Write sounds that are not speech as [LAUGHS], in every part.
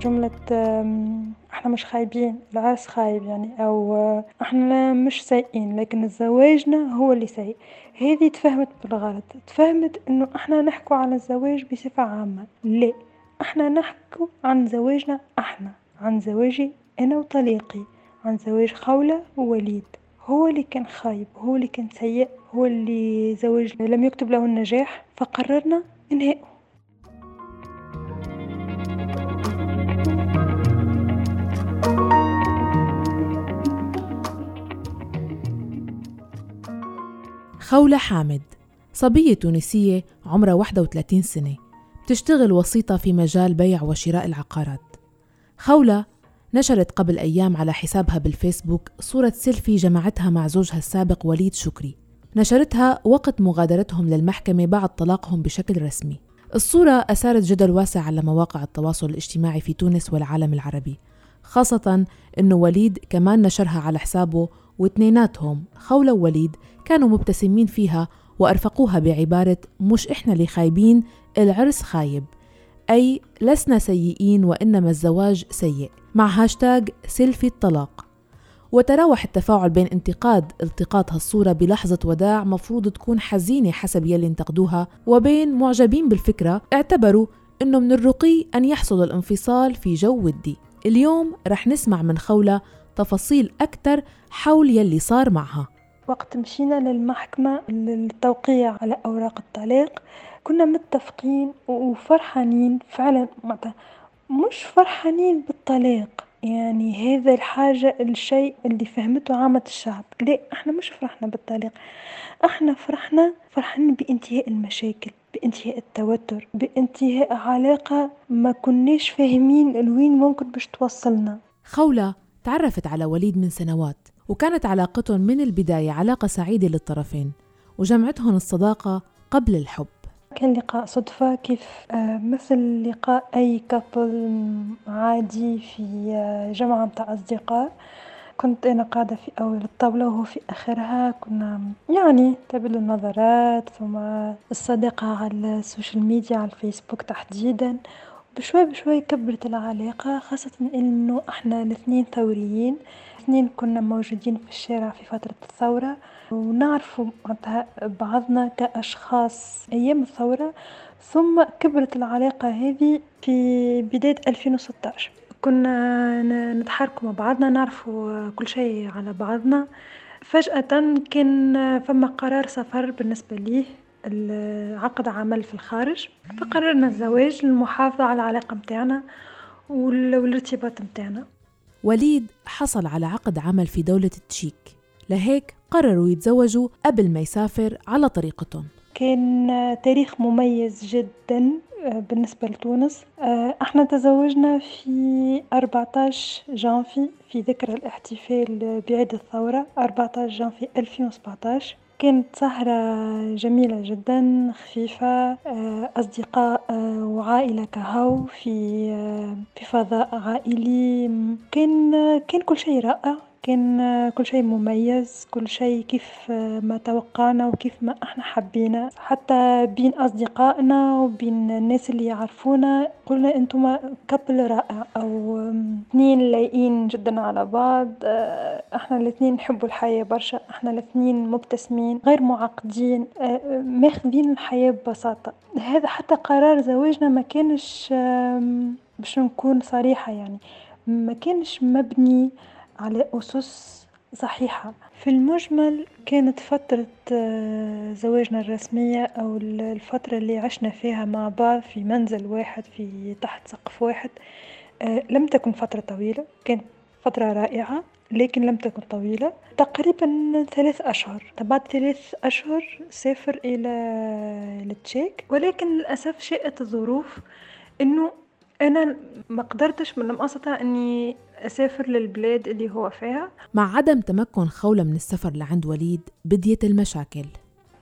جملة إحنا مش خايبين العرس خايب يعني أو إحنا مش سيئين لكن زواجنا هو اللي سيء. هذه تفهمت بالغلط. تفهمت انه إحنا نحكو على الزواج بصفة عامة. لا إحنا نحكو عن زواجنا إحنا عن زواجي أنا وطليقي. عن زواج خولة ووليد. هو اللي كان خايب هو اللي كان سيء هو اللي زواج لم يكتب له النجاح فقررنا إنهائه. خولة حامد صبية تونسية عمرها 31 سنة بتشتغل وسيطة في مجال بيع وشراء العقارات. خولة نشرت قبل أيام على حسابها بالفيسبوك صورة سيلفي جمعتها مع زوجها السابق وليد شكري. نشرتها وقت مغادرتهم للمحكمة بعد طلاقهم بشكل رسمي. الصورة أثارت جدل واسع على مواقع التواصل الاجتماعي في تونس والعالم العربي خاصة أنه وليد كمان نشرها على حسابه واثنيناتهم خولة ووليد كانوا مبتسمين فيها وأرفقوها بعبارة مش إحنا اللي خايبين العرس خايب أي لسنا سيئين وإنما الزواج سيء. مع hashtag selfie الطلاق. وتراوح التفاعل بين انتقاد التقاط هالصورة بلحظة وداع مفروض تكون حزينة حسب يلي انتقدوها. وبين معجبين بالفكرة اعتبروا إنه من الرقي أن يحصل الانفصال في جو ودي اليوم رح نسمع من خولة تفاصيل أكثر حول يلي صار معها. وقت مشينا للمحكمة للتوقيع على أوراق الطلاق كنا متفقين وفرحانين. فعلا مش فرحانين بالطلاق يعني هذا الحاجة الشيء اللي فهمته عامة الشعب. لا إحنا مش فرحنا بالطلاق إحنا فرحنا فرحانين بانتهاء المشاكل بانتهاء التوتر بانتهاء علاقة ما كناش فاهمين لوين ممكن باش توصلنا. خولة تعرفت على وليد من سنوات وكانت علاقتهم من البداية علاقة سعيدة للطرفين وجمعتهم الصداقة قبل الحب. كان لقاء صدفة كيف آه، مثل لقاء أي couple عادي في آه، جمعة متاع أصدقاء. كنت أنا قاعدة في أول الطاولة وهو في آخرها. كنا يعني تبادل النظرات ثم الصداقة على ال social media على الفيسبوك تحديدا. بشوي بشوي كبرت العلاقة خاصة إنه إحنا الاثنين ثوريين. الاثنين كنا موجودين في الشارع في فترة الثورة. ونعرف بعضنا كأشخاص أيام الثورة ثم كبرت العلاقة هذه في بداية 2016 كنا نتحرك مع بعضنا نعرف كل شيء على بعضنا. فجأة كان فما قرار سفر بالنسبة ليه عقد عمل في الخارج. فقررنا الزواج للمحافظة على العلاقة متاعنا والارتباط متاعنا. وليد حصل على عقد عمل في دولة التشيك لهيك قرروا يتزوجوا قبل ما يسافر على طريقتهم. كان تاريخ مميز جدا آه، بالنسبة لتونس. آه، إحنا تزوجنا في 14 جانفي في ذكرى الاحتفال بعيد الثورة 14 جانفي 2017 كانت سهرة جميلة جدا خفيفة آه، أصدقاء وعائلة كهو في في فضاء عائلي. كان كان كل شيء رائع. كان كل شيء مميز كل شيء كيف ما توقعنا وكيف ما إحنا حبينا حتى بين أصدقائنا وبين الناس اللي يعرفونا قلنا أنتم كابل رائع أو اثنين لايقين جدا على بعض. إحنا الاثنين نحبوا الحياة برشا إحنا الاثنين مبتسمين غير معقدين ماخذين الحياة ببساطة. هذا حتى قرار زواجنا ما كانش باش نكون صريحة يعني. ما كانش مبني على أسس صحيحة. في المجمل كانت فترة آه، زواجنا الرسمية أو الفترة اللي عشنا فيها مع بعض في منزل واحد في تحت سقف واحد آه، لم تكن فترة طويلة. كانت فترة رائعة لكن لم تكن طويلة. تقريبا ثلاث أشهر. بعد ثلاث أشهر سافر إلى التشيك ولكن للأسف شاءت الظروف أنه أنا ما قدرتش من أني أسافر للبلاد اللي هو فيها. مع عدم تمكن خولة من السفر لعند وليد بديت المشاكل.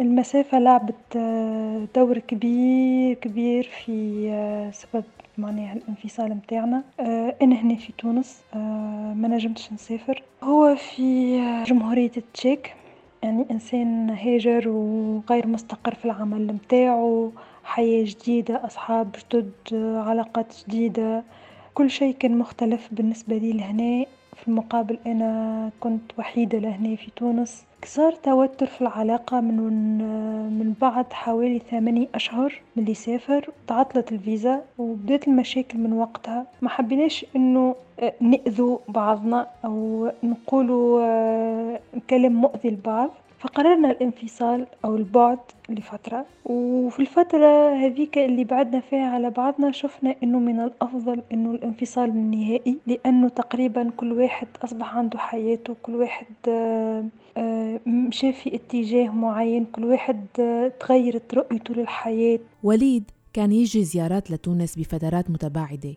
المسافة لعبت آه، دور كبير كبير في آه، سبب معناها الانفصال متاعنا. آه أنا هنا في تونس ما نجمتش نسافر. هو في جمهورية التشيك يعني إنسان هاجر وغير مستقر في العمل متاعو حياة جديدة أصحاب جدد علاقات جديدة. كل شيء كان مختلف بالنسبة لي لهنا. في المقابل أنا كنت وحيدة لهنا في تونس. صار توتر في العلاقة من من بعد حوالي ثماني أشهر ملي سافر. تعطلت الفيزا وبدأت المشاكل من وقتها. ما حبيناش إنه نأذو بعضنا أو نقولوا كلام مؤذي لبعض. فقررنا الانفصال أو البعد لفترة وفي الفترة هذيك اللي بعدنا فيها على بعضنا شفنا إنه من الأفضل إنه الانفصال النهائي لأنه تقريبا كل واحد أصبح عنده حياته كل واحد مشى في اتجاه معين كل واحد تغيرت رؤيته للحياة. وليد كان يجي زيارات لتونس بفترات متباعدة.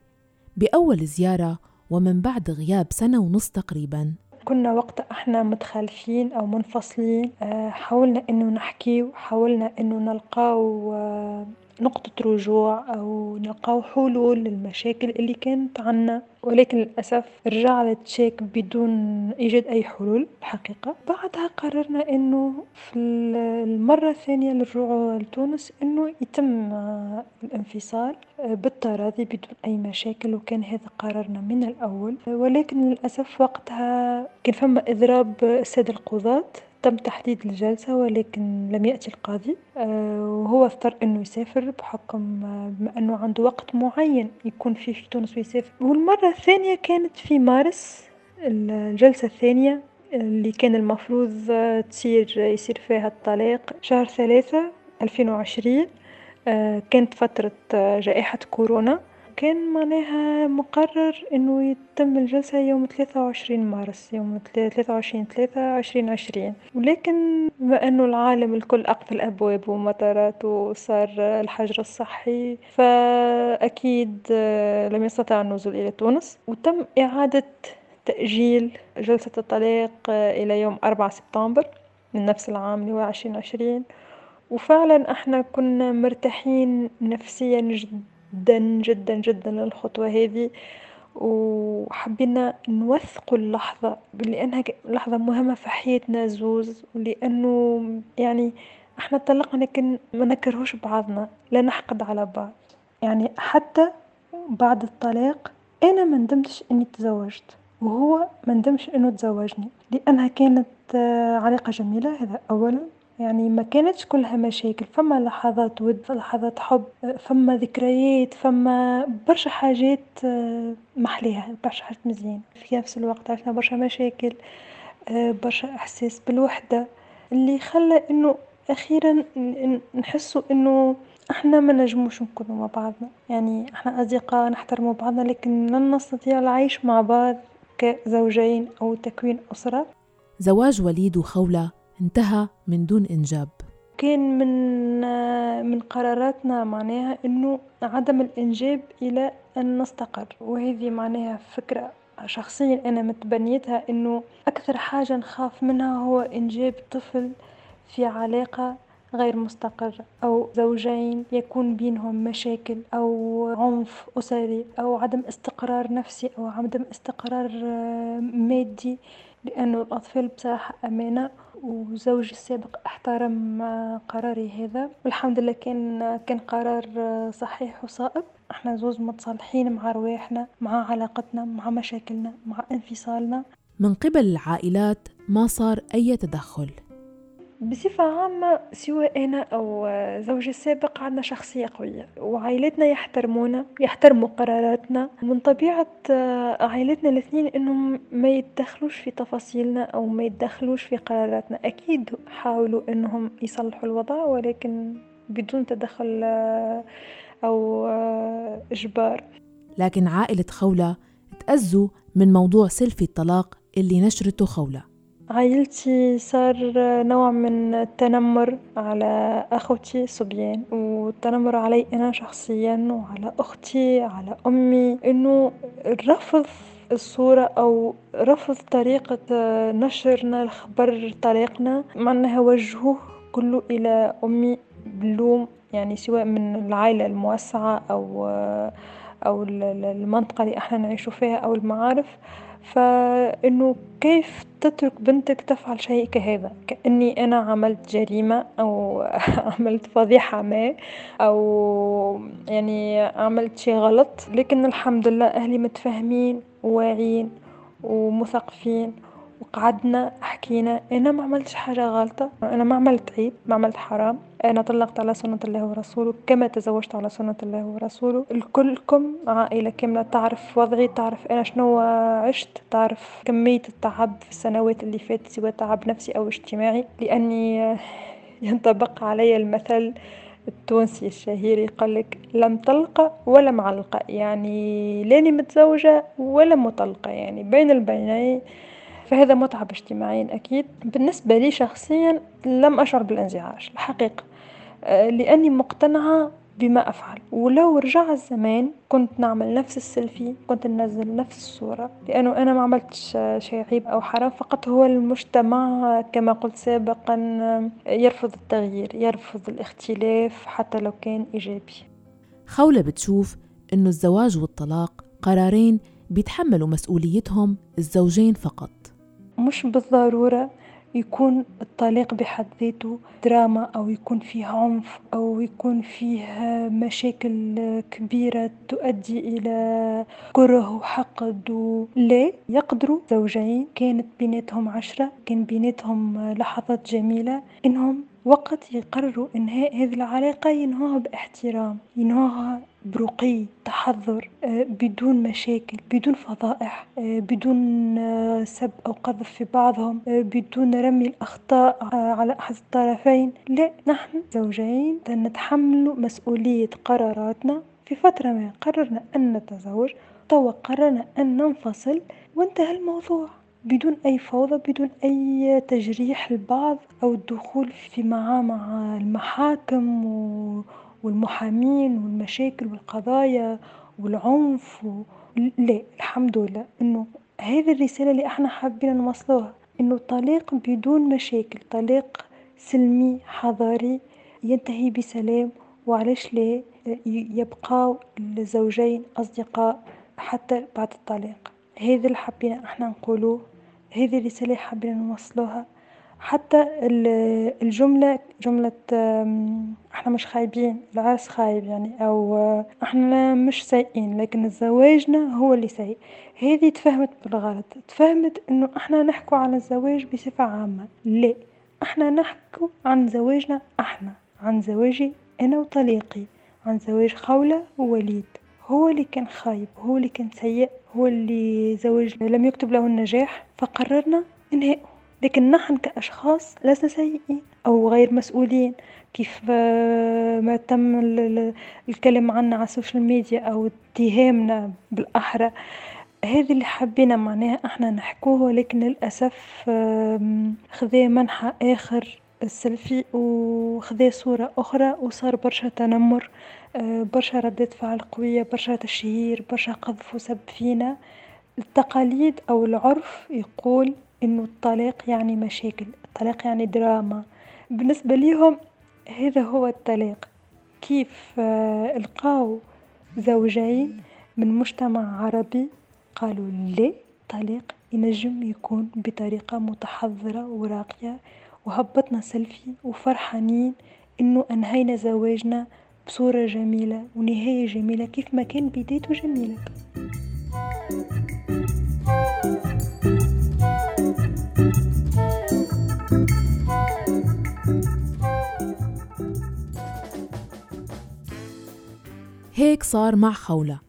بأول زيارة ومن بعد غياب سنة ونص تقريبا. كنا وقت إحنا متخالفين أو منفصلين آه، حاولنا انه نحكي وحاولنا انه نلقاو آه، نقطة رجوع أو نلقاو حلول للمشاكل اللي كانت عنا. ولكن للأسف رجع للتشيك بدون إيجاد أي حلول الحقيقة بعدها قررنا أنه في المرة الثانية للرجوع لتونس أنه يتم الانفصال بالتراضي بدون أي مشاكل وكان هذا قرارنا من الأول. ولكن للأسف وقتها كان فما إضراب السادة القضاة تم تحديد الجلسة ولكن لم يأتي القاضي. آه، وهو اضطر إنه يسافر بحكم آه، إنه عنده وقت معين يكون فيه في تونس ويسافر. والمرة الثانية كانت في مارس. الجلسة الثانية اللي كان المفروض آه، تصير يصير فيها الطلاق شهر ثلاثة ألفين وعشرين كانت فترة جائحة كورونا. كان معناها مقرر إنه يتم الجلسة يوم ثلاثة وعشرين مارس يوم ثلاثة وعشرين ثلاثة عشرين عشرين. ولكن بما إنه العالم الكل أقفل ابوابه ومطارات وصار الحجر الصحي فأكيد لم يستطع النزول إلى تونس. وتم إعادة تأجيل جلسة الطلاق إلى يوم أربعة سبتمبر من نفس العام اللي هو عشرين عشرين. وفعلا إحنا كنا مرتاحين نفسيا جدا. جدا جدا جدا للخطوة هذه. وحبينا نوثقوا اللحظة لأنها لحظة مهمة في حياتنا زوز. ولأنه يعني إحنا طلقنا لكن ما نكرهوش بعضنا لا نحقد على بعض. يعني حتى بعد الطلاق أنا ما ندمتش إني تزوجت وهو ما ندمش إنه تزوجني. لأنها كانت علاقة جميلة هذا اولا. يعني ما كانتش كلها مشاكل فما لحظات ود لحظات حب فما ذكريات فما برشا حاجات آه، محليها برشا حاجات مزيان في نفس الوقت عشنا برشا مشاكل آه، برشا إحساس بالوحدة اللي خلى إنه أخيرا نحسوا إنه إحنا ما نجموش نكونوا مع بعضنا. يعني إحنا أصدقاء نحترموا بعضنا لكن لن نستطيع العيش مع بعض كزوجين أو تكوين أسرة. زواج وليد وخولة انتهى من دون إنجاب. كان من من قراراتنا معناها إنه عدم الإنجاب إلى أن نستقر وهذه معناها فكرة شخصيا أنا متبنيتها إنه أكثر حاجة نخاف منها هو إنجاب طفل في علاقة غير مستقرة أو زوجين يكون بينهم مشاكل أو عنف أسري أو عدم استقرار نفسي أو عدم استقرار مادي لأنه الأطفال بصراحة أمانة. وزوجي السابق احترم قراري هذا. والحمد لله كان كان قرار صحيح وصائب. إحنا زوز متصالحين مع رواحنا مع علاقتنا مع مشاكلنا مع انفصالنا. من قبل العائلات ما صار أي تدخل. بصفة عامة سواء أنا أو زوجي السابق عندنا شخصية قوية وعائلتنا يحترمونا يحترموا قراراتنا. من طبيعة عائلتنا الاثنين إنهم ما يتدخلوش في تفاصيلنا أو ما يتدخلوش في قراراتنا. أكيد حاولوا إنهم يصلحوا الوضع ولكن بدون تدخل أو إجبار. لكن عائلة خولة تأذوا من موضوع سيلفي الطلاق اللي نشرته خولة. عائلتي صار نوع من التنمر على أخوتي صبيان والتنمر علي أنا شخصيا وعلى أختي على أمي إنه رفض الصورة أو رفض طريقة نشرنا الخبر طريقنا مع أنها وجهوه كله إلى أمي باللوم يعني سواء من العائلة الموسعة أو أو المنطقة اللي إحنا نعيشوا فيها أو المعارف. فإنه كيف تترك بنتك تفعل شيء كهذا؟ كأني أنا عملت جريمة أو [LAUGHS] عملت فضيحة ما أو يعني عملت شيء غلط لكن الحمد لله أهلي متفاهمين وواعيين ومثقفين. وقعدنا حكينا أنا ما عملتش حاجة غلطة أنا ما عملت عيب ما عملت حرام. أنا طلقت على سنة الله ورسوله كما تزوجت على سنة الله ورسوله. الكلكم عائلة كاملة تعرف وضعي تعرف أنا شنو عشت تعرف كمية التعب في السنوات اللي فاتت سواء تعب نفسي أو اجتماعي. لأني [LAUGHS] ينطبق علي المثل التونسي الشهير يقولك لم طلقة ولا معلقة. يعني لاني متزوجة ولا مطلقة. يعني بين البينين فهذا متعب اجتماعيا أكيد. بالنسبة لي شخصيا لم أشعر بالانزعاج الحقيقة. آه، لأني مقتنعة بما أفعل. ولو رجع الزمان كنت نعمل نفس السيلفي كنت ننزل نفس الصورة لأنه أنا ما عملتش شيء عيب أو حرام فقط هو المجتمع كما قلت سابقا يرفض التغيير يرفض الاختلاف حتى لو كان إيجابي. خولة بتشوف أنه الزواج والطلاق قرارين بيتحملوا مسؤوليتهم الزوجين فقط. مش بالضرورة يكون الطلاق بحد ذاته دراما أو يكون فيه عنف أو يكون فيه مشاكل كبيرة تؤدي إلى كره وحقد لا. يقدروا زوجين كانت بيناتهم عشرة كان بيناتهم لحظات جميلة إنهم وقت يقرروا إنهاء هذه العلاقة ينهوها باحترام ينهوها برقي تحضر آه، بدون مشاكل بدون فضائح آه، بدون آه، سب أو قذف في بعضهم بدون رمي الأخطاء على أحد الطرفين. لا نحن زوجين نتحمل مسؤولية قراراتنا في فترة ما. قررنا أن نتزوج توا قررنا أن ننفصل وانتهى الموضوع. بدون أي فوضى بدون أي تجريح البعض أو الدخول في مع المحاكم و... والمحامين والمشاكل والقضايا والعنف و... لا الحمد لله. إنه هذه الرسالة اللي إحنا حابين نوصلوها إنه الطلاق بدون مشاكل طلاق سلمي حضاري ينتهي بسلام. وعلاش لا؟ يبقى الزوجين أصدقاء حتى بعد الطلاق. هذا اللي حبينا إحنا نقولوه هذه الرسالة حابين نوصلوها. حتى الجملة جملة إحنا مش خايبين العرس خايب يعني أو إحنا مش سيئين لكن زواجنا هو اللي سيء. هذه تفهمت بالغلط. تفهمت إنه إحنا نحكو على الزواج بصفة عامة. لا إحنا نحكو عن زواجنا إحنا عن زواجي أنا وطليقي عن زواج خولة ووليد. هو اللي كان خايب هو اللي كان سيء هو اللي زواج لم يكتب له النجاح فقررنا إنهائه. لكن نحن كأشخاص لسنا سيئين أو غير مسؤولين. كيف آه، ما تم الكلام عنا على ال social media أو اتهامنا بالأحرى. هذه اللي حبينا معناها إحنا نحكوه لكن للأسف خذا منحى آخر السلفي وخذا صورة أخرى وصار برشا تنمر. آه، برشا ردات فعل قوية برشا تشهير برشا قذف وسب فينا. التقاليد أو العرف يقول إنه الطلاق يعني مشاكل الطلاق يعني دراما. بالنسبة ليهم هذا هو الطلاق كيف آه، لقاو زوجين من مجتمع عربي قالوا لا الطلاق ينجم يكون بطريقة متحضرة وراقية وهبطنا سيلفي وفرحانين إنه أنهينا زواجنا بصورة جميلة ونهاية جميلة كيف ما كان بدايته جميلة. هيك صار مع خولة.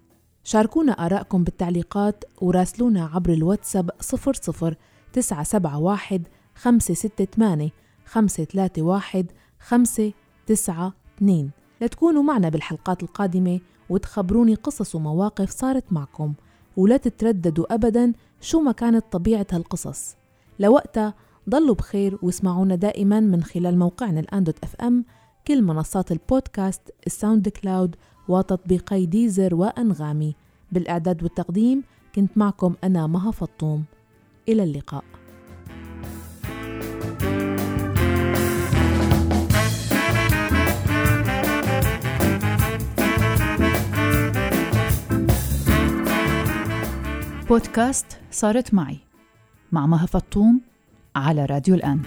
شاركونا آرائكم بالتعليقات وراسلونا عبر الواتساب 00 971 568 531 592 لتكونوا معنا بالحلقات القادمة وتخبروني قصص ومواقف صارت معكم ولا تترددوا أبدا شو ما كانت طبيعة هالقصص. لوقتها ضلوا بخير واسمعونا دائما من خلال موقعنا الآن دوت إف إم كل منصات البودكاست ال SoundCloud وتطبيقي Deezer وأنغامي. بالإعداد والتقديم كنت معكم أنا مها فطوم. إلى اللقاء. بودكاست صارت معي مع مها فطوم على راديو الآن.